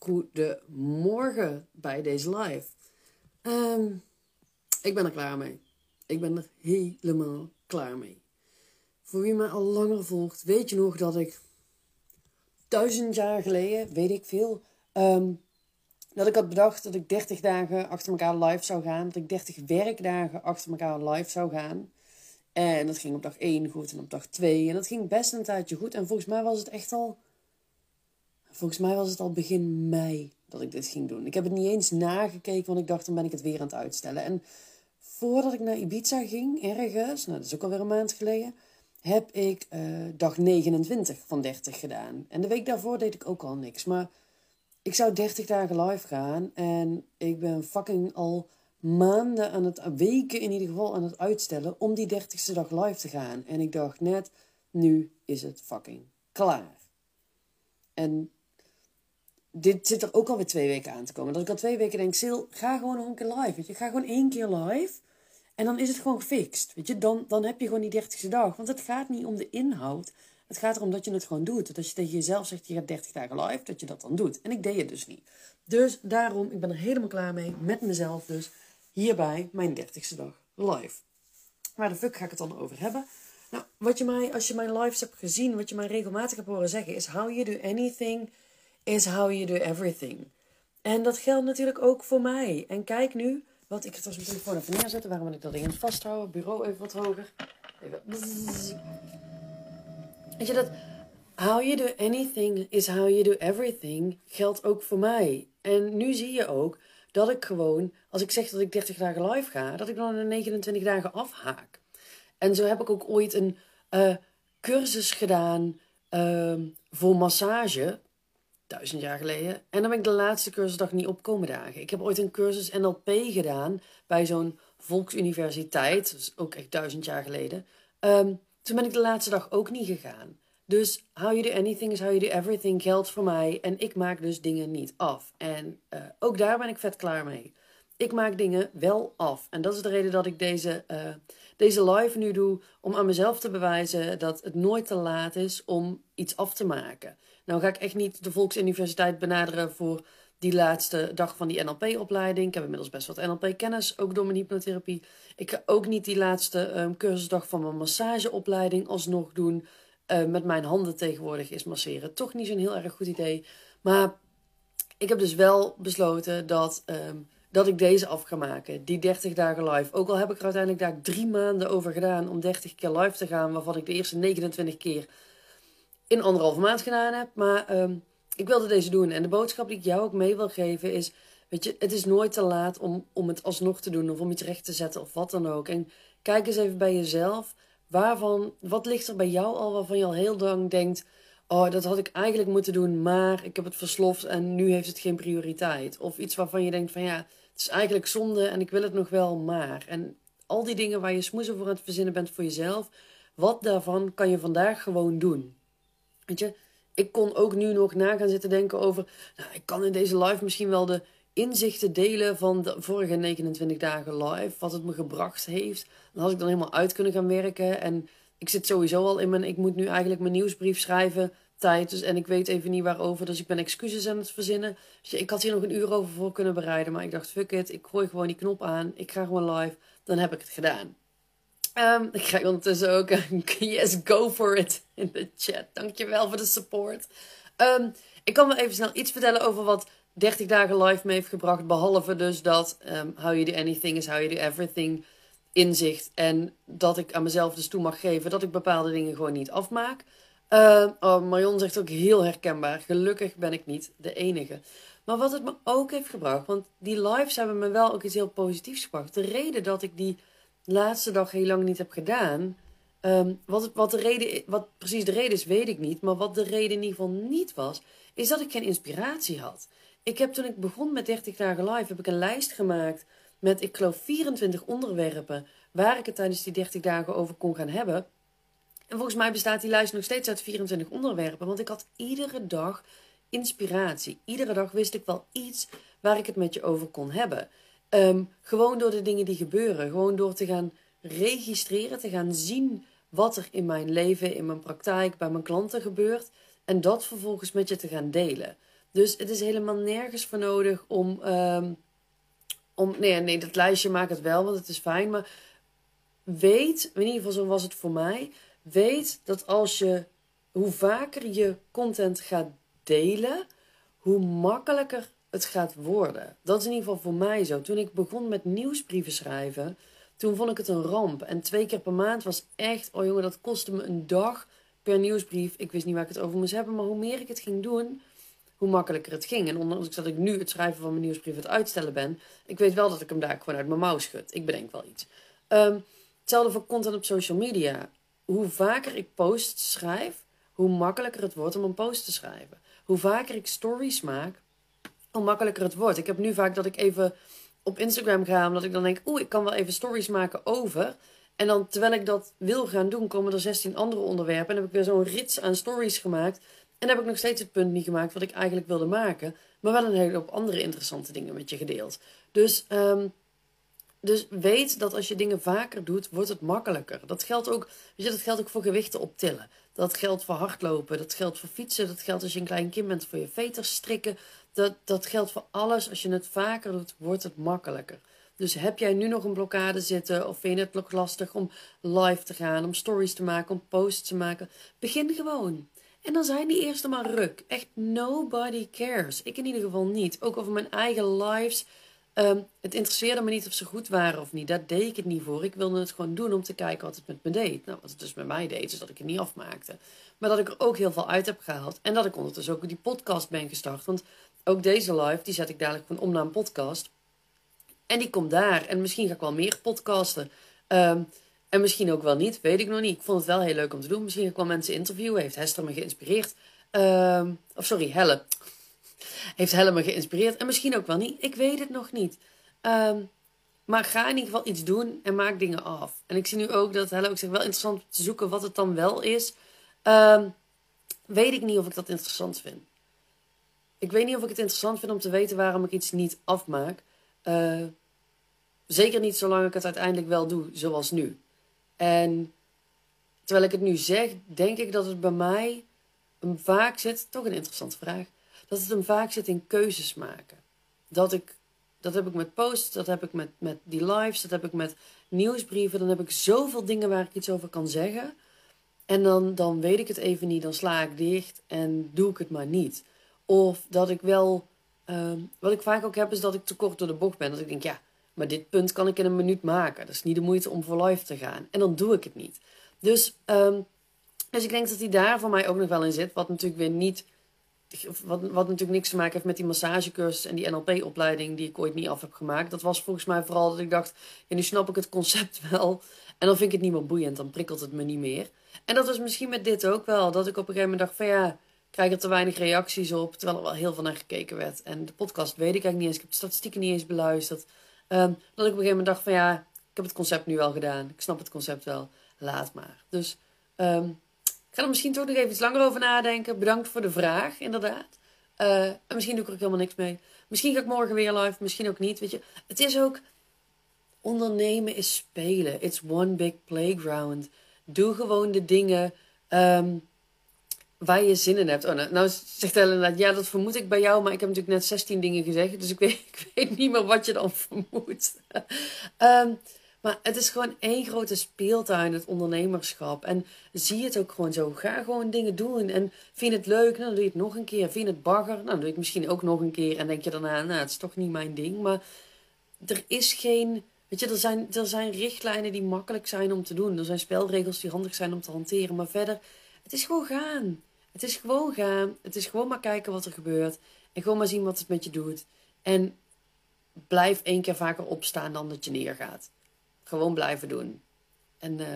goedemorgen bij deze live. Ehm, ik ben er klaar mee. Ik ben er helemaal klaar mee. Voor wie mij al langer volgt, weet je nog dat ik duizend jaar geleden, weet ik veel, ehm, dat ik had bedacht dat ik 30 dagen achter elkaar live zou gaan. Dat ik 30 werkdagen achter elkaar live zou gaan. En dat ging op dag 1 goed en op dag 2. En dat ging best een tijdje goed. En volgens mij was het echt al Volgens mij was het al begin mei dat ik dit ging doen. Ik heb het niet eens nagekeken, want ik dacht dan ben ik het weer aan het uitstellen. En voordat ik naar Ibiza ging, ergens, nou dat is ook alweer een maand geleden, heb ik uh, dag 29 van 30 gedaan. En de week daarvoor deed ik ook al niks. Maar ik zou 30 dagen live gaan en ik ben fucking al maanden aan het, weken in ieder geval aan het uitstellen om die 30ste dag live te gaan. En ik dacht net, nu is het fucking klaar. En dit zit er ook alweer twee weken aan te komen. Dat ik al twee weken denk, Sil, ga gewoon nog een keer live. Weet je? Ga gewoon één keer live. En dan is het gewoon gefixt. Weet je? Dan, dan heb je gewoon die dertigste dag. Want het gaat niet om de inhoud. Het gaat erom dat je het gewoon doet. Dat als je tegen jezelf zegt, je gaat 30 dagen live, dat je dat dan doet. En ik deed het dus niet. Dus daarom, ik ben er helemaal klaar mee. Met mezelf dus. Hierbij mijn dertigste dag live. Waar de fuck ga ik het dan over hebben? Nou, wat je mij, als je mijn lives hebt gezien, wat je mij regelmatig hebt horen zeggen, is how you do anything is how you do everything. En dat geldt natuurlijk ook voor mij. En kijk nu, wat ik het als mijn telefoon even neerzetten. Waarom moet ik dat ding vasthouden? Bureau even wat hoger. Even. Weet je dat? How you do anything is how you do everything geldt ook voor mij. En nu zie je ook dat ik gewoon, als ik zeg dat ik 30 dagen live ga, dat ik dan in 29 dagen afhaak. En zo heb ik ook ooit een uh, cursus gedaan uh, voor massage duizend jaar geleden. En dan ben ik de laatste cursusdag niet op komen dagen. Ik heb ooit een cursus NLP gedaan bij zo'n volksuniversiteit. Dat ook echt duizend jaar geleden. Um, toen ben ik de laatste dag ook niet gegaan. Dus how you do anything is how you do everything geldt voor mij. En ik maak dus dingen niet af. En uh, ook daar ben ik vet klaar mee. Ik maak dingen wel af. En dat is de reden dat ik deze, uh, deze live nu doe. Om aan mezelf te bewijzen dat het nooit te laat is om iets af te maken. Nou ga ik echt niet de Volksuniversiteit benaderen voor die laatste dag van die NLP-opleiding. Ik heb inmiddels best wat NLP-kennis, ook door mijn hypnotherapie. Ik ga ook niet die laatste um, cursusdag van mijn massageopleiding alsnog doen. Uh, met mijn handen tegenwoordig is masseren toch niet zo'n heel erg goed idee. Maar ik heb dus wel besloten dat, um, dat ik deze af ga maken. Die 30 dagen live. Ook al heb ik er uiteindelijk daar drie maanden over gedaan om 30 keer live te gaan. Waarvan ik de eerste 29 keer in anderhalve maand gedaan heb. Maar um, ik wilde deze doen. En de boodschap die ik jou ook mee wil geven is... Weet je, het is nooit te laat om, om het alsnog te doen. Of om iets recht te zetten of wat dan ook. En kijk eens even bij jezelf. Waarvan, wat ligt er bij jou al waarvan je al heel lang denkt... Oh, dat had ik eigenlijk moeten doen, maar ik heb het versloft en nu heeft het geen prioriteit. Of iets waarvan je denkt van ja, het is eigenlijk zonde en ik wil het nog wel, maar. En al die dingen waar je smoezen voor aan het verzinnen bent voor jezelf, wat daarvan kan je vandaag gewoon doen? Ik kon ook nu nog na gaan zitten denken over. Nou, ik kan in deze live misschien wel de inzichten delen van de vorige 29 dagen live. Wat het me gebracht heeft. Dan had ik dan helemaal uit kunnen gaan werken. En ik zit sowieso al in mijn. Ik moet nu eigenlijk mijn nieuwsbrief schrijven. Tijd. Dus, en ik weet even niet waarover. Dus ik ben excuses aan het verzinnen. Ik had hier nog een uur over voor kunnen bereiden. Maar ik dacht, fuck it. Ik gooi gewoon die knop aan. Ik ga gewoon live. Dan heb ik het gedaan. Um, ik krijg ondertussen ook een yes, go for it in de chat. Dankjewel voor de support. Um, ik kan wel even snel iets vertellen over wat 30 dagen live me heeft gebracht. Behalve dus dat um, how you do anything is how you do everything inzicht. En dat ik aan mezelf dus toe mag geven dat ik bepaalde dingen gewoon niet afmaak. Oh, Marion zegt ook heel herkenbaar. Gelukkig ben ik niet de enige. Maar wat het me ook heeft gebracht, want die lives hebben me wel ook iets heel positiefs gebracht. De reden dat ik die laatste dag heel lang niet heb gedaan. Um, wat, wat, de reden, wat precies de reden is, weet ik niet. Maar wat de reden in ieder geval niet was, is dat ik geen inspiratie had. Ik heb toen ik begon met 30 dagen live, heb ik een lijst gemaakt met, ik geloof, 24 onderwerpen waar ik het tijdens die 30 dagen over kon gaan hebben. En volgens mij bestaat die lijst nog steeds uit 24 onderwerpen, want ik had iedere dag inspiratie. Iedere dag wist ik wel iets waar ik het met je over kon hebben. Um, gewoon door de dingen die gebeuren. Gewoon door te gaan registreren, te gaan zien wat er in mijn leven, in mijn praktijk, bij mijn klanten gebeurt. En dat vervolgens met je te gaan delen. Dus het is helemaal nergens voor nodig om. ehm, om nee, nee, dat lijstje maak het wel, want het is fijn. Maar weet, in ieder geval zo was het voor mij. Weet dat als je. Hoe vaker je content gaat delen, hoe makkelijker het gaat worden. Dat is in ieder geval voor mij zo. Toen ik begon met nieuwsbrieven schrijven, toen vond ik het een ramp. En twee keer per maand was echt, oh jongen, dat kostte me een dag per nieuwsbrief. Ik wist niet waar ik het over moest hebben, maar hoe meer ik het ging doen, hoe makkelijker het ging. En ondanks dat ik nu het schrijven van mijn nieuwsbrief het uitstellen ben, ik weet wel dat ik hem daar gewoon uit mijn mouw schud. Ik bedenk wel iets. Ehm, hetzelfde voor content op social media. Hoe vaker ik posts schrijf, hoe makkelijker het wordt om een post te schrijven. Hoe vaker ik stories maak, hoe makkelijker het wordt. Ik heb nu vaak dat ik even op Instagram ga, omdat ik dan denk, oeh, ik kan wel even stories maken over. En dan, terwijl ik dat wil gaan doen, komen er 16 andere onderwerpen. En heb ik weer zo'n rits aan stories gemaakt. En heb ik nog steeds het punt niet gemaakt wat ik eigenlijk wilde maken. Maar wel een hele hoop andere interessante dingen met je gedeeld. Dus, ehm, dus weet dat als je dingen vaker doet, wordt het makkelijker. Dat geldt ook, weet je, dat geldt ook voor gewichten optillen. Dat geldt voor hardlopen, dat geldt voor fietsen, dat geldt als je een klein kind bent voor je veters strikken. Dat, dat geldt voor alles. Als je het vaker doet, wordt het makkelijker. Dus heb jij nu nog een blokkade zitten of vind je het nog lastig om live te gaan, om stories te maken, om posts te maken? Begin gewoon. En dan zijn die eerste maar ruk. Echt nobody cares. Ik in ieder geval niet. Ook over mijn eigen lives. Ehm, het interesseerde me niet of ze goed waren of niet. Daar deed ik het niet voor. Ik wilde het gewoon doen om te kijken wat het met me deed. Nou, wat het dus met mij deed, is dat ik het niet afmaakte. Maar dat ik er ook heel veel uit heb gehaald. En dat ik ondertussen ook die podcast ben gestart. Want ook deze live, die zet ik dadelijk gewoon om naar een podcast. En die komt daar. En misschien ga ik wel meer podcasten. Ehm, en misschien ook wel niet, weet ik nog niet. Ik vond het wel heel leuk om te doen. Misschien ga ik wel mensen interviewen. Heeft Hester me geïnspireerd? Ehm, of sorry, Helle. Heeft Helle me geïnspireerd? En misschien ook wel niet. Ik weet het nog niet. Ehm, maar ga in ieder geval iets doen en maak dingen af. En ik zie nu ook dat Helle ook zegt wel interessant te zoeken wat het dan wel is. weet ik niet of ik dat interessant vind. Ik weet niet of ik het interessant vind om te weten waarom ik iets niet afmaak. Uh, zeker niet zolang ik het uiteindelijk wel doe, zoals nu. En terwijl ik het nu zeg, denk ik dat het bij mij een vaak zit, toch een interessante vraag, dat het hem vaak zit in keuzes maken. Dat ik, dat heb ik met posts, dat heb ik met, met die lives, dat heb ik met nieuwsbrieven, dan heb ik zoveel dingen waar ik iets over kan zeggen. En dan, dan weet ik het even niet, dan sla ik dicht en doe ik het maar niet. Of dat ik wel, uh, wat ik vaak ook heb, is dat ik te kort door de bocht ben. Dat ik denk, ja, maar dit punt kan ik in een minuut maken. Dat is niet de moeite om voor live te gaan. En dan doe ik het niet. Dus, um, dus ik denk dat die daar voor mij ook nog wel in zit. Wat natuurlijk weer niet. Wat, wat natuurlijk niks te maken heeft met die massagecursus en die NLP-opleiding die ik ooit niet af heb gemaakt. Dat was volgens mij vooral dat ik dacht, ja, nu snap ik het concept wel. En dan vind ik het niet meer boeiend, dan prikkelt het me niet meer. En dat was misschien met dit ook wel. Dat ik op een gegeven moment dacht van ja, krijg er te weinig reacties op. Terwijl er wel heel veel naar gekeken werd. En de podcast weet ik eigenlijk niet eens. Ik heb de statistieken niet eens beluisterd. Um, dat ik op een gegeven moment dacht van ja, ik heb het concept nu wel gedaan. Ik snap het concept wel. Laat maar. Dus um, ik ga er misschien toch nog even iets langer over nadenken. Bedankt voor de vraag, inderdaad. Uh, en misschien doe ik er ook helemaal niks mee. Misschien ga ik morgen weer live, misschien ook niet. Weet je, het is ook. Ondernemen is spelen. It's one big playground. Doe gewoon de dingen. Um, waar je zin in hebt. Oh, nou, nou zegt Helena, ja, dat vermoed ik bij jou, maar ik heb natuurlijk net 16 dingen gezegd, dus ik weet, ik weet niet meer wat je dan vermoedt. um, maar het is gewoon één grote speeltuin, het ondernemerschap. En zie het ook gewoon zo. Ga gewoon dingen doen. En vind het leuk, nou, dan doe je het nog een keer. Vind het bagger, nou, dan doe het misschien ook nog een keer. En denk je daarna, nou, het is toch niet mijn ding. Maar er is geen... Weet je, er zijn, er zijn richtlijnen die makkelijk zijn om te doen. Er zijn spelregels die handig zijn om te hanteren. Maar verder, het is gewoon gaan. Het is gewoon gaan. Het is gewoon maar kijken wat er gebeurt. En gewoon maar zien wat het met je doet. En blijf één keer vaker opstaan dan dat je neergaat. Gewoon blijven doen. En, uh,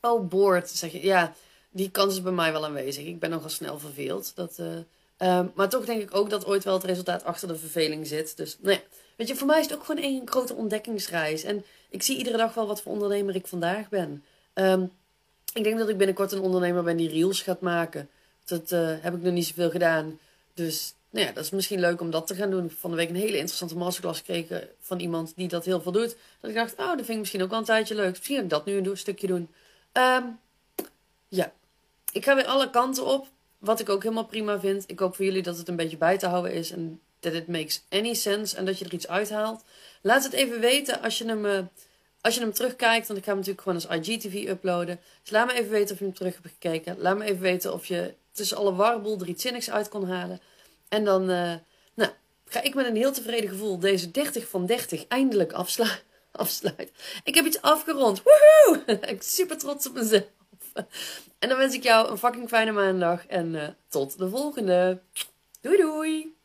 oh, boord, zeg je. Ja, die kans is bij mij wel aanwezig. Ik ben nogal snel verveeld. Dat, uh, uh, maar toch denk ik ook dat ooit wel het resultaat achter de verveling zit. Dus, nou ja. Weet je, voor mij is het ook gewoon één grote ontdekkingsreis. En ik zie iedere dag wel wat voor ondernemer ik vandaag ben. Um, ik denk dat ik binnenkort een ondernemer ben die reels gaat maken. Dat uh, heb ik nog niet zoveel gedaan. Dus nou ja, dat is misschien leuk om dat te gaan doen. Van de week een hele interessante masterclass gekregen van iemand die dat heel veel doet. Dat ik dacht, oh, dat vind ik misschien ook wel een tijdje leuk. Misschien ga ik dat nu een stukje doen. Um, ja, ik ga weer alle kanten op. wat ik ook helemaal prima vind. Ik hoop voor jullie dat het een beetje bij te houden is. En dat it makes any sense. En dat je er iets uithaalt. Laat het even weten als je hem, uh, als je hem terugkijkt. Want ik ga hem natuurlijk gewoon als IGTV uploaden. Dus laat me even weten of je hem terug hebt gekeken. Laat me even weten of je tussen alle warboel er iets zinnigs uit kon halen. En dan uh, nou, ga ik met een heel tevreden gevoel deze 30 van 30 eindelijk afsluiten. Afsluit. Ik heb iets afgerond. Woehoe! ik ben super trots op mezelf. En dan wens ik jou een fucking fijne maandag. En uh, tot de volgende. Doei doei!